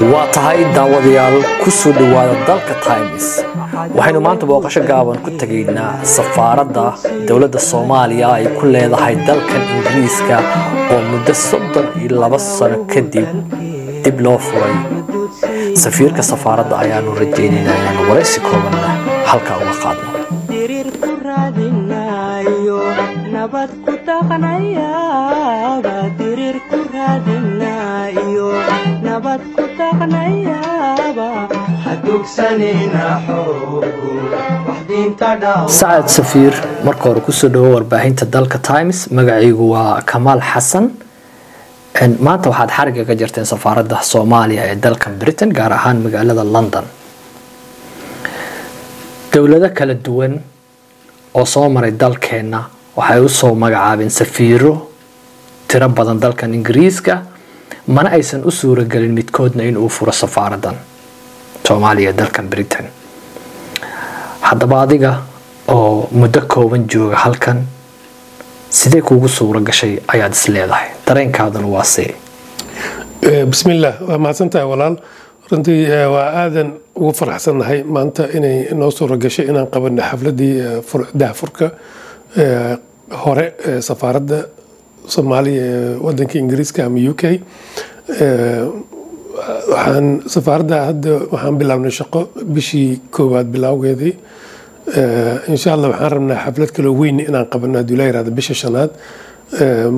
waa tahay daawadayaal ku soo dhowaada dalka times waxaynu maanta booqasho gaaban ku tegaynaa safaaradda dowladda soomaaliya ay ku leedahay dalkan ingiriiska oo muddo soddon iyo laba sano kadib dib loo furay. Safiirka safaaradda ayaanu rajaynaynaa inaanu waraysi koobanna halkaa uga qaadno sacad safiir marka hore ku soo dhawo warbaahinta dalka times. Magacaygu waa kamaal xasan maanta waxaad xariga ka jirteen safaaradda soomaaliya ee dalkan britain gaar ahaan magaalada london. Dowlado kala duwan oo soo maray dalkeenna waxay u soo magacaabeen safiiro tiro badan dalkan ingiriiska mana aysan u suuragelin midkoodna inuu furo safaaraddan soomaaliya dalkan britain. Haddaba adiga oo muddo kooban jooga halkan sidee kuugu suura gashay ayaad is leedahay? Dareenkaaduna waa see. Bismillaah waa mahadsantahay walaal. Runtii waa aadan ugu faraxsannahay maanta inay noo suura gashay inaan qabanno xafladii dahfurka hore ee safaaradda soomaaliya ee wadanka ingiriiska ama u k waxaan safaaradda hadda waxaan bilaabnay shaqo bishii koowaad bilowgeedii insha allah waxaan rabnaa xaflad kaloo weyn inaan qabano haddii la yiraahdo bisha shanaad.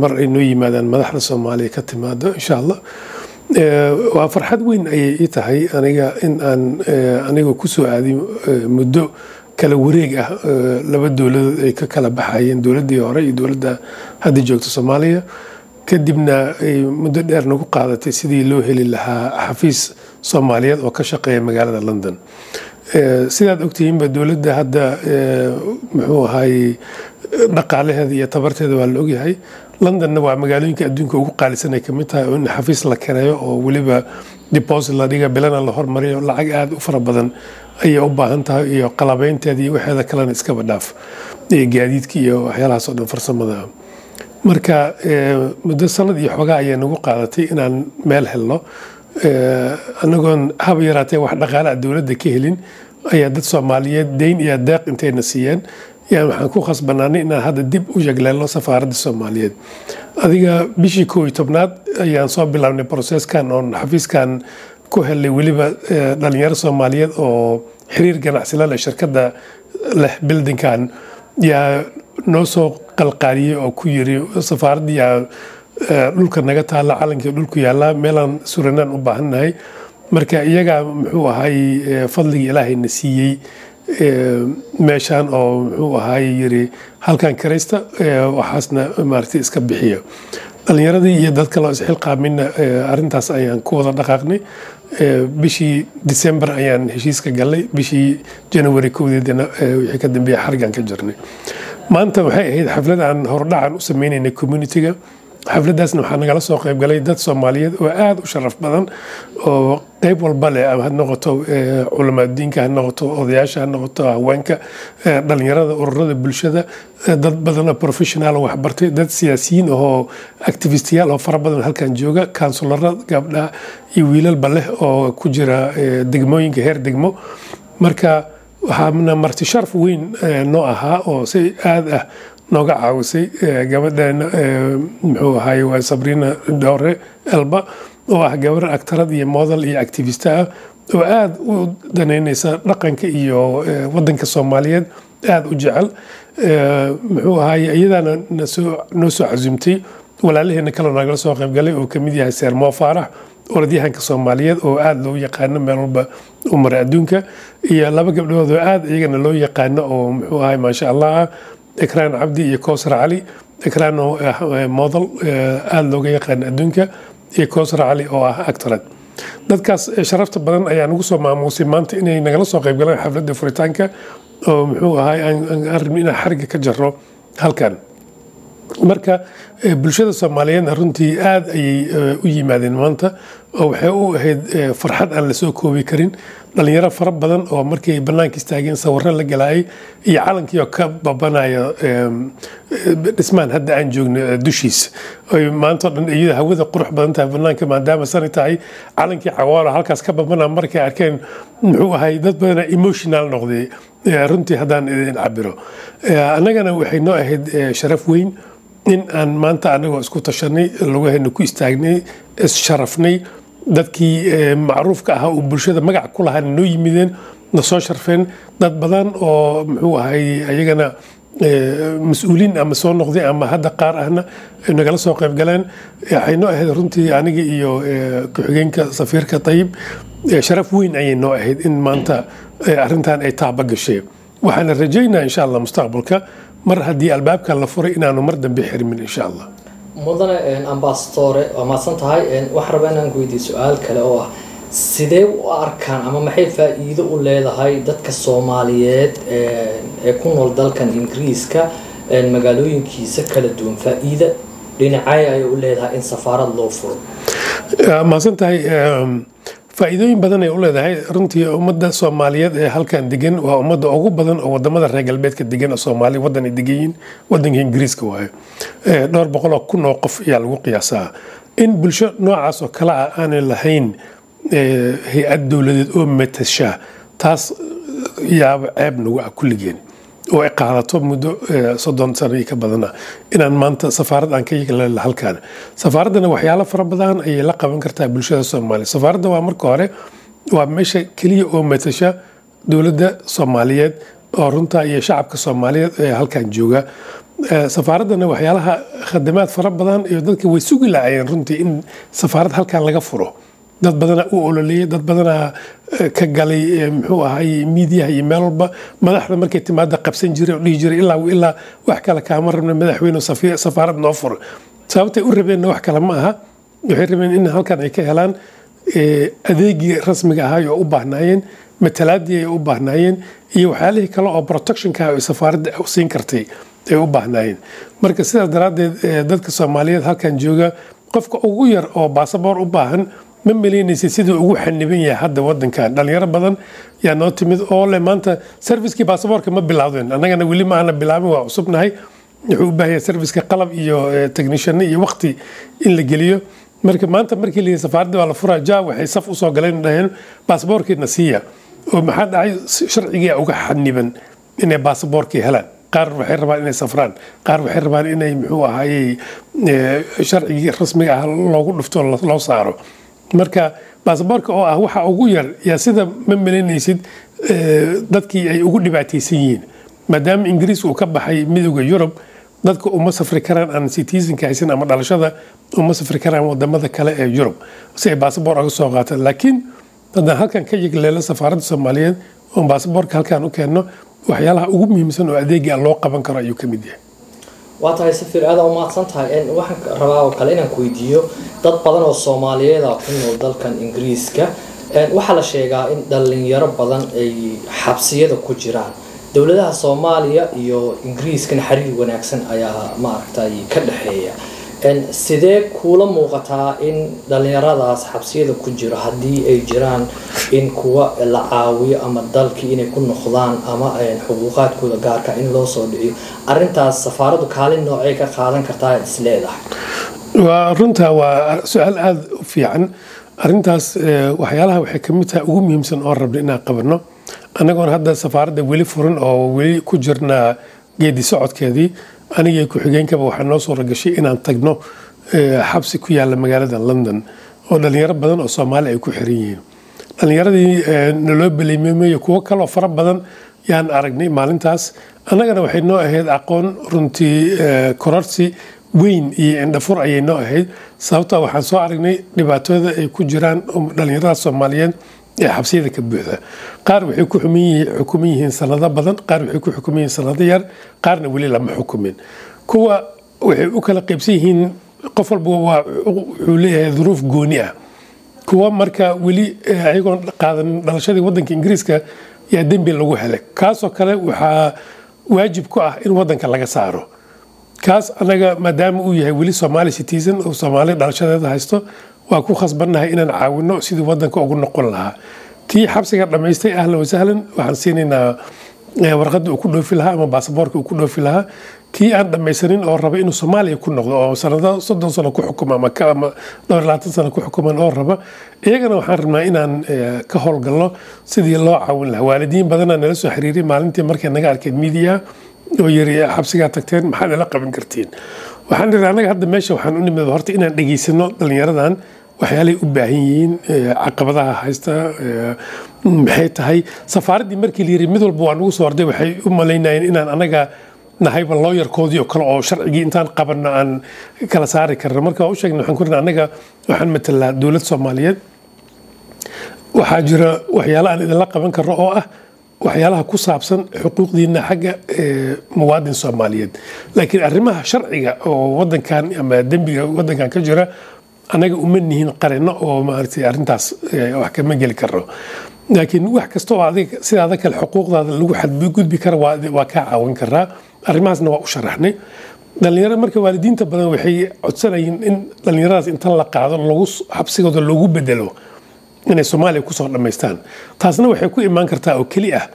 Mar ay noo yimaadaan madaxda soomaaliya ka timaado insha allah waa farxad weyn ayay ii tahay aniga in aan aniga ku soo aadiy muddo kala wareeg ah laba dowladood ay ka kala baxayeen dowladdii hore iyo dowladda hadda joogta soomaaliya. Kadibna ay muddo dheer nagu qaadatay sidii loo heli lahaa xafiis soomaaliyeed oo ka shaqeeya magaalada london. Sidaad ogtihiinba dowladda hadda muxuu ahaayey dhaqaalaheeda iyo tabarteeda waa la ogyahay londonna waa magaalooyinka adduunka ugu qaalisan ay ka mid tahay oo in xafiis la kareeyo oo weliba deposit la dhiga bilana la hormariyo lacag aada u fara badan ayay u baahan tahay iyo qalabeynteeda iyo waxeeda kalena iskaba dhaaf. Gaadiidka iyo waxyaalahaas oo dhan farsamada. Marka muddo sanad iyo xoogaa ayaa nagu qaadatay inaan meel helno. Anagoon haba yaraatee wax dhaqaalaha dowladda ka helin ayaa dad soomaaliyeed deyn iyo deeq intayna siiyeen yaan waxaan ku khasbanaanay inaan hadda dib u yagleelno safaaradda soomaaliyeed. Adiga bishii koow iyo tobnaad ayaan soo bilaabnay processkan oon xafiiskan ku helnay weliba dhalinyaro soomaaliyeed oo xiriir ganacsila leh shirkadda leh bildinkan yaa noo soo qalqaaliyey oo ku yiri safaaradda yaa dhulka naga taalla calankii dhulku yaallaa meelaan suranaan u baahannahay marka iyagaa muxuu ahay fadliga ilaahayna siiyey meeshaan oo muxuu ahaay yiri halkan karaysta waxaasna maaragtay iska bixiya dhalinyaradii iyo dad kaloo isxilqaaminna arintaas ayaan ku wada dhaqaaqnay. Bishii december ayaan heshiiska galnay bishii january kowdeedana wixii ka dambeeya xarigan ka jirnay. Maanta waxay ahayd xaflad aan hordhacan u sameynaynay communitiga xafladaasna waxaa nagala soo qayb galay dad soomaaliyeed oo aada u sharaf badan oo qeyb walba leh ha noqoto culamaadiinka ha noqoto odayaasha ha noqoto haweenka dhalinyarada ururada bulshada dad badanoo professional waxbartay dad siyaasiyiin ahoo activistiyaal oo fara badan halkan jooga kaunsularada gabdhaha iyo wiilalba leh oo ku jira degmooyinka heer degmo. Marka waxaana marti sharaf weyn noo ahaa oo si aada ah nooga caawisay gabadheena muxuu ahaay waa sabriina dhowre elba oo ah gabar aktarad iyo model iyo activist ah oo aada u daneyneysa dhaqanka iyo wadanka soomaaliyeed aada u jecel. Muxuu ahaay iyadaana noo soo casumtay walaalaheena kaloo nagala soo qaybgalay oo ka mid yahay seer moo faarax orodyahanka soomaaliyeed oo aada loo yaqaano meel walba u maray adduunka iyo laba gabdhood oo aada iyagana loo yaqaano oo muxuu ahay maasha allah ah ikraan cabdi iyo kowsar cali ikraan oo ah model aada looga yaqaano adduunka iyo kowsar cali oo ah actorad dadkaas sharafta badan ayaa nagu soo maamuusay maanta inay nagala soo qayb galaan xafladda furitaanka oo muxuu ahay rabni inaan xariga ka jarro halkan marka bulshada soomaaliyeedna runtii aada ayay u yimaadeen maanta oo waxay u ahayd farxad aan la soo koobi karin. Dhalinyaro fara badan oo markay banaanka istaageen sawiro la galaayay iyo calankiioo ka babanaya dhismaan hadda aan joogno dushiisa oy maantao dhan iyada hawada qurux badan tahay banaanka maadaama sani tahay calankii cawaalo halkaas ka babana markay arkeen muxuu ahay dad badana emotional noqday runtii haddaan idin cabiro annagana waxay noo ahayd sharaf weyn in aan maanta anagoo isku tashanay lugahayna ku istaagnay issharafnay dadkii macruufka ahaa oo bulshada magac ku lahaa noo yimideen na soo sharfeen dad badan oo muxuu ahay ayagana mas'uuliin ama soo noqday ama hadda qaar ahna nagala soo qayb galeen. Waxay noo ahayd runtii aniga iyo ku-xigeenka safiirka tayib. Sharaf weyn ayay noo ahayd in maanta arrintan ay taaba gashay. Waxaana rajaynaa insha allah mustaqbalka mar haddii albaabkan la furay inaanu mar dambe xirmin insha allah mudane ambasadore waa mahadsan tahay waxaan rabaa inaan ku weydiiyo su'aal kale oo ah sidee u arkaan ama maxay faa-iido u leedahay dadka soomaaliyeed ee ku nool dalkan ingiriiska magaalooyinkiisa kala duwan? Faa-iida dhinacay ayay u leedahay in safaarad loo furo? Mahadsan tahay faa-iidooyin badan ay u leedahay runtii ummadda soomaaliyeed ee halkan degan waa ummadda ugu badan oo waddamada reer galbeedka degan oo soomaaliya wadan ay degan yihiin wadanka ingiriiska waayo dhowr boqol oo kun oo qof ayaa lagu qiyaasaa. In bulsho noocaas oo kale ah aanay lahayn hay'ad dowladeed oo matasha taas yaaba ceeb nagu ah kulligeen oo ay qaadato muddo soddon sano ka badana inaan maanta safaarad aan ka yeelana halkaan. Safaaraddana waxyaalo fara badan ayay la qaban kartaa bulshada soomaaliya. Safaaradda waa marka hore waa meesha keliya oo matasha dowladda soomaaliyeed oo runta iyo shacabka soomaaliyeed ee halkan jooga. Safaaraddana waxyaalaha khadamaad fara badan iyo dadka way sugi laayeen runtii in safaarad halkan laga furo dad badanaa u ololeeyay dad badanaa ka galay muxuu ahay miidiyaha iyo meel walba. Madaxda markay timaada qabsan jiray oo jiray ilaa ilaa wax kale kaama rabna madaxweyne safaarad noo furo. Sababtay u rabeenna wax kale ma aha. Waxay rabeen in halkan ay ka helaan adeegii rasmiga ahaa oo u baahnaayeen matalaadii ay u baahnaayeen iyo waxyaalihii kale oo protectionka ay safaaradda siin kartay ay u baahnaayeen. Marka sidaas daraaddeed dadka soomaaliyeed halkan jooga qofka ugu yar oo baasaboor u baahan ma maleynaysa siduu ugu xaniban yahay hadda wadankan dhalinyaro badan yaa noo timid oo leh maanta servicekii baasaboorka ma bilaawdeen. Annagana weli ma bilaabin waa cusubnahay wuxuu u baahaya serviceka qalab iyo technician iyo waqti in la geliyo. Marka maanta markii la safaaradda waa la furaa ja waxay saf u soo galeen dhaheen baasaboorkiina siiya. Oo maxaa dhacay sharcigii uga xaniban inay baasaboorkii helaan. Qaar waxay rabaan inay safraan qaar waxay rabaan inay muxuu ahaayey sharcigii rasmiga ah loogu dhufto loo saaro marka baasaboorka oo ah waxa ugu yar yaa sida ma maleynaysid dadkii ay ugu dhibaataysan yihiin. Maadaama ingiriis uu ka baxay midooda yurub dadka uma safri karaan aan citizenka haysan ama dhalashada uma safri karaan waddamada kale ee yurub. Si ay baasaboor uga soo qaataan. Laakiin haddaan halkan ka yigleelo safaaradda soomaaliyeed oon baasaboorka halkan u keenno waxyaalaha ugu muhiimsan oo adeega loo qaban karo ayuu ka mid yahay waa tahay safiir aada u mahadsan tahay waxaan rabaa oo kale inaan ku weydiiyo dad badan oo soomaaliyeed ku nool dalkan ingiriiska. Waxaa la sheegaa in dhalinyaro badan ay xabsiyada ku jiraan. Dowladaha soomaaliya iyo ingiriiskana xiriir wanaagsan ayaa maaragtay ka dhexeeya sidee kuula muuqataa in dhalinyaradaas xabsiyada ku jiro haddii ay jiraan in kuwa la caawiyo ama dalkii inay ku noqdaan ama xuquuqaadkooda gaarka in loo soo dhiciyo arintaas safaaradu kaalin noocay ka qaadan kartaa is leedahay? Waa runtaa waa su'aal aada u fiican. Arintaas waxyaalaha waxay ka mid tahay ugu muhiimsan oo rabna inaan qabanno. Annagoon hadda safaaradda weli furan oo weli ku jirnaa geedi socodkeedii anigii ku-xigeenkaba waxaa noo suura gashay inaan tagno xabsi ku yaalla magaalada london oo dhalinyaro badan oo soomaali ay ku xiran yihiin. Dhalinyaradii naloo beleymeymayo kuwo kaloo fara badan yaan aragnay maalintaas. Annagana waxay noo ahayd aqoon runtii kororsi weyn iyo indhafur ayay noo ahayd. Sababtaa waxaan soo aragnay dhibaatooda ay ku jiraan dhalinyarada soomaaliyeed ee xabsiyada ka buuxda qaar waxay ku xukuman yihiin sanado badan qaar waxay ku xukuman yihiin sanado yar qaarna weli lama xukumin. Kuwa waxay u kala qaybsan yihiin qof walba wuxuu leeyahay duruuf gooni ah. Kuwa marka weli ayagoon qaadanin dhalashadii wadanka ingiriiska yaa dembi lagu helay. Kaasoo kale waxaa waajib ku ah in wadanka laga saaro. Kaas anaga maadaama uu yahay weli somaali citizen oo soomaali dhalashadeeda haysto waa ku khasbannahay inaan caawino sidii wadanka ugu noqon lahaa. Kii xabsiga dhammaystay ahlan wasahlan waxaan siinaynaa warqadda uu ku dhoofi lahaa ama baasaboorka uu ku dhoofi lahaa. Kii aan dhammaysanin oo raba inuu soomaaliya ku noqdo oo sanado soddon sano ku xukuma ama dhowr labaatan sano ku xukuman oo raba. Iyagana waxaan rabnaa inaan ka howlgalno sidii loo caawin lahaa. Waalidiin badanaa nala soo xiriiray maalintii markay naga arkeen miidiya oo yiri xabsigaa tagteen maxaad ila qaban kartiin? Waxaan ihi anaga hadda meesha waxaan u nimid horta inaan dhegaysano dhallinyaradan waxyaalay u baahan yihiin caqabadaha haysta maxay tahay? Safaaraddii markii la mid walba waa nagu soo orday waxay u malaynayeen inaan anaga nahayba looyarkoodii oo kale oo sharcigii intaan qabanno aan kala saari karno. Marka waa u sheegna waxaan ku rinaa anaga waxaan matalaa dowlad soomaaliyeed. Waxaa jira waxyaalo aan idinla qaban karno oo ah waxyaalaha ku saabsan xuquuqdiina xagga muwaadin soomaaliyeed. Laakiin arrimaha sharciga oo wadankan ama dembiga wadankan ka jira anaga uma nihin qarino oo maaragtay arrintaas wax kama geli karno laakiin wax kasta oo adiga sidaada kale xuquuqdaada lagu xadgudbi kara waa kaa caawin karaa arrimahaasna waa u sharaxnay dhalinyaro marka waalidiinta badan waxay codsanayeen in dhalinyaradaas inta la qaado lagu xabsigooda loogu bedelo inay soomaaliya ku soo dhammaystaan. Taasna waxay ku imaan kartaa oo keli ah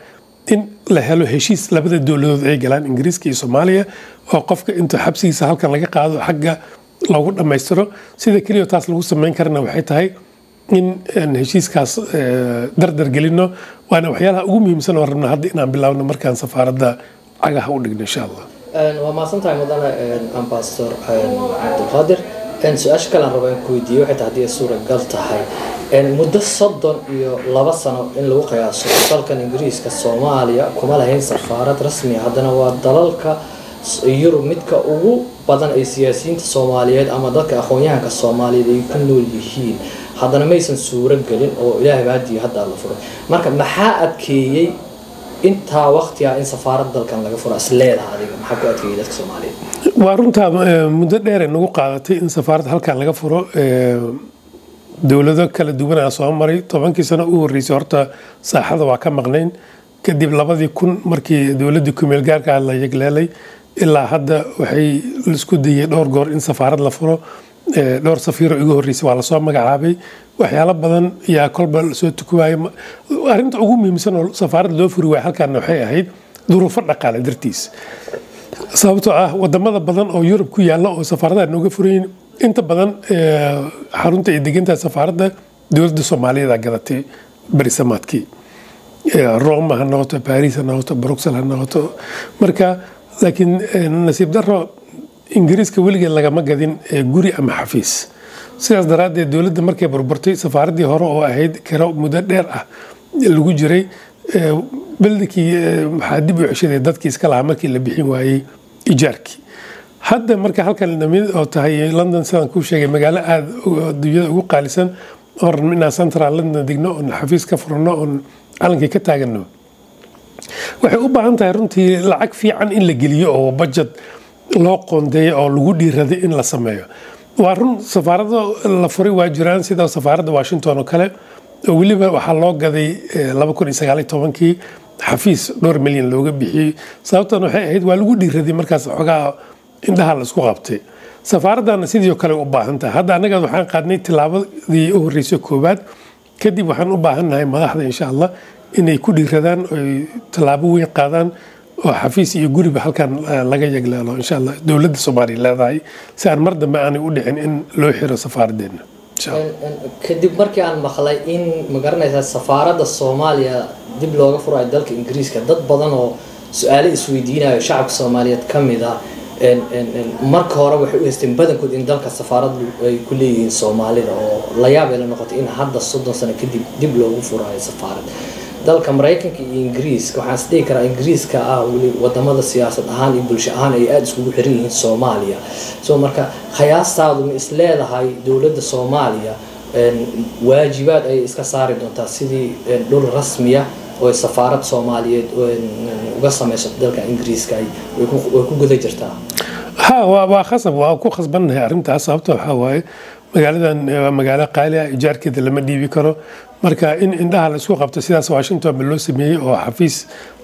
in la helo heshiis labada dowladood ay galaan ingiriiska iyo soomaaliya oo qofka inta xabsigiisa halkan laga qaado xagga loogu dhammaystiro sida keliya taas lagu samayn karana waxay tahay in aan heshiiskaas dardar gelino. Waana waxyaalaha ugu muhiimsan oo rabna hadda inaan bilaabno markaan safaaradda cagaha u dhigno insha allah. Waa mahadsantahay mudane ambasador cabdulqaadir su'aasha kale aan raba in ku weydiiyo waxay tahay haddii suuragal tahay. Muddo soddon iyo laba sano in lagu qiyaaso. Dalkan ingiriiska soomaaliya kuma lahayn safaarad rasmiya haddana waa dalalka yurub midka ugu badan ay siyaasiyiinta soomaaliyeed ama dadka aqoon-yahanka soomaaliyeed ay ku nool yihiin haddana maysan suuro gelin oo ilaahay baadiyo haddaa la furay marka maxaa adkeeyey intaa waqtiga in safaarad dalkan laga furo? Is adiga maxaa ku adkeeyey dadka soomaaliyeed? Waa runtaa muddo dheer ay nagu qaadatay in safaarad halkan laga furo. Dowlado kala duwanaa soo maray. Tobankii sano u horreysay horta saaxada waa ka maqnayn. Kadib labadii kun markii dowladdii kumeel gaarka la yegleelay ilaa hadda waxay isku dayey dhowr goor in safaarad la furo. Dhowr safiiro igu horreysay waa la soo magacaabay. Waxyaalo badan yaa kolba la soo tukuwaaya arrinta ugu muhiimsan oo safaarad loo furi waaya halkaana waxay ahayd duruufo dhaqaale dartiis. Sababtoo ah waddamada badan oo yurub ku yaalla oo safaaradaha nooga furayin inta badan xarunta ay degantahay safaaradda dowladda soomaaliyeed aa gadatay berisamaadkii roma ha noqoto baris ha noqoto bruxel ha noqoto. Marka laakiin nasiib daro ingiriiska weligeed lagama gadin guri ama xafiis. Sidaas daraaddeed dowladda markay burburtay safaaraddii hore oo ahayd karo muddo dheer ah lagu jiray beldikii waxaa dib u ceshaday dadkii iska lahaa markii la bixin waayey ijaarkii. Hadda marka halkan namid oo tahay london sidaan kuu sheegay magaalo aada dunyada ugu qaalisan oo rabno inaan central london digno oon xafiis ka furno oon calankii ka taagano waxay u baahan tahay runtii lacag fiican in la geliyo oo budget loo qoondeeyo oo lagu dhiiraday in la sameeyo. Waa run safaarado la furay waa jiraan sida safaaradda washington oo kale oo weliba waxaa loo gaday kii xafiis dhowr milyan looga bixiyey. Sababtan waxay ahayd waa lagu dhiiraday markaas xogaa indhaha la qabtay. Safaaradana sidii kale u baahan tahay. Hadda annaga waxaan qaadnay tilaabadii u horreysay koowaad kadib waxaan u baahannahay madaxda insha allah inay ku dhiiradaan oy tallaabo weyn qaadaan oo xafiis iyo guriba halkan laga yegleelo insha allah. Dowladda soomaaliya leedahay si aan mar dambe aanay u dhicin in loo xiro safaaraddeena kadib markii aan maqlay in ma garanaysaa safaaradda soomaaliya dib looga furayo dalka ingiriiska dad badan oo su'aalo isweydiinayo shacabka soomaaliyeed ka mid ah marka hore waxay u haysteen badankood in dalka safaaradu ay ku leeyihiin soomaalida oo la yaab ay la noqotay in hadda soddon sano kadib dib loogu furayo safaarad dalka maraykanka iyo ingiriiska. Waxaan isdhihi karaa ingiriiska ah weli waddamada siyaasad ahaan iyo bulsho ahaan ay aada iskugu xiran yihiin soomaaliya. So marka khayaastaadu ma is dowladda soomaaliya waajibaad ayay iska saari doontaa sidii dhul rasmiya oo safaarad soomaaliyeed uga samayso dalka ingiriiska way ku guda jirtaa. Ha waa khasab waa ku khasbannahay arrintaas sababta waxaa waaye magaaladan waa magaalo qaali ah ijaarkeeda lama dhiibi karo. Marka in indhaha la isku qabto sidaas washington ba loo sameeyey oo xafiis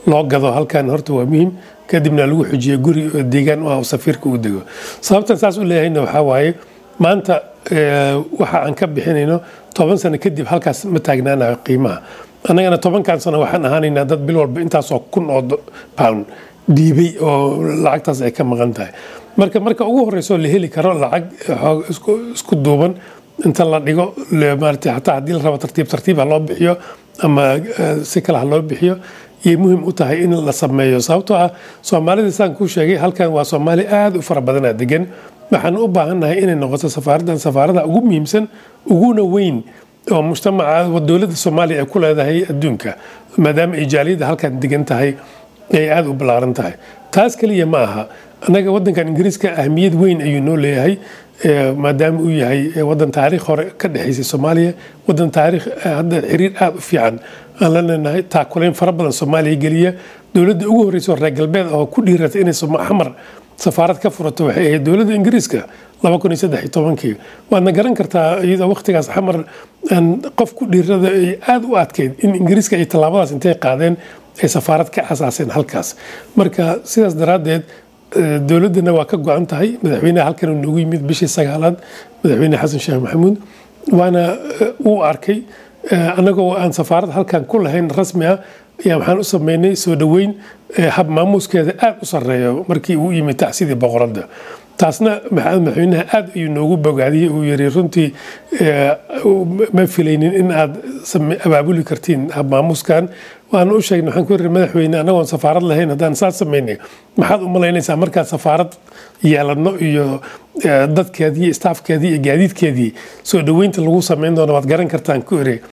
loo gado halkan horta waa muhiim. Kadibna lagu xujiyo guri deegaan u ah safiirka uu dego. Sababtan saas u leeyahayna waxaa waaye maanta waxa aan ka bixinayno toban sano kadib halkaas ma taagnaanayo qiimaha. Annagana tobankan sano waxaan ahaanaynaa dad bil walba intaasoo kun oo pound dhiibay oo lacagtaas ay ka maqan tahay marka marka ugu horreysoo la heli karo lacag isku duuban inta la dhigo xataa haddii la rabo tartiib tartiib ha loo bixiyo ama si kale ha loo bixiyo yay muhiim u tahay in la sameeyo. Sababtoo ah soomaalida saan kuu sheegay halkan waa soomaali aada u fara badanaa degan waxaan u baahannahay inay noqoto safaaraddan safaarada ugu muhiimsan uguna weyn oo mujtamaca dowladda soomaaliya ay ku leedahay adduunka maadaama ay jaaliyadda halkan degan tahay ay aada u ballaaran tahay. Taas keliya ma aha annaga waddankan ingiriiska ahmiyad weyn ayuu noo leeyahay maadaama uu yahay waddan taariikh hore ka dhexaysay soomaaliya. Waddan taariikh hadda xiriir aada u fiican aan la leenahay taakulayn fara badan soomaaliya geliya. Dowladda ugu horreysa reer galbeed oo ku dhiiratay inay xamar safaarad ka furato waxay ahayd dowladda ingiriiska kii waadna garan kartaa iyadoo waqtigaas xamar qof ku dhiirada ay aada u adkeyd in ingiriiska ay tallaabadaas intay qaadeen ay safaarad ka asaaseen halkaas. Marka sidaas daraaddeed dowladdana waa ka go-an tahay. Madaxweynaha halkan uu noogu yimid bishii sagaalaad madaxweyne xasan sheekh maxamuud. Waana uu arkay annagoo aan safaarad halkan ku lahayn rasmi ah ayaa waxaan u sameynay soo dhoweyn hab maamuuskeeda aada u sarreeyo markii uu yimid tacsidii boqoradda taasna maxamed madaxweynaha aada ayuu noogu bogaadiyey uu yiri runtii ma filaynin in aad abaabuli kartiin hab maamuuskan waana u sheegnay waxaan ku yiri madaxweyne annagoon safaarad lahayn haddaan saas samaynay maxaad u malaynaysaa markaad safaarad yeelano iyo dadkeedii staafkeedii iyo gaadiidkeedii? Soo dhoweynta lagu samayn doono waad garan kartaan ku iri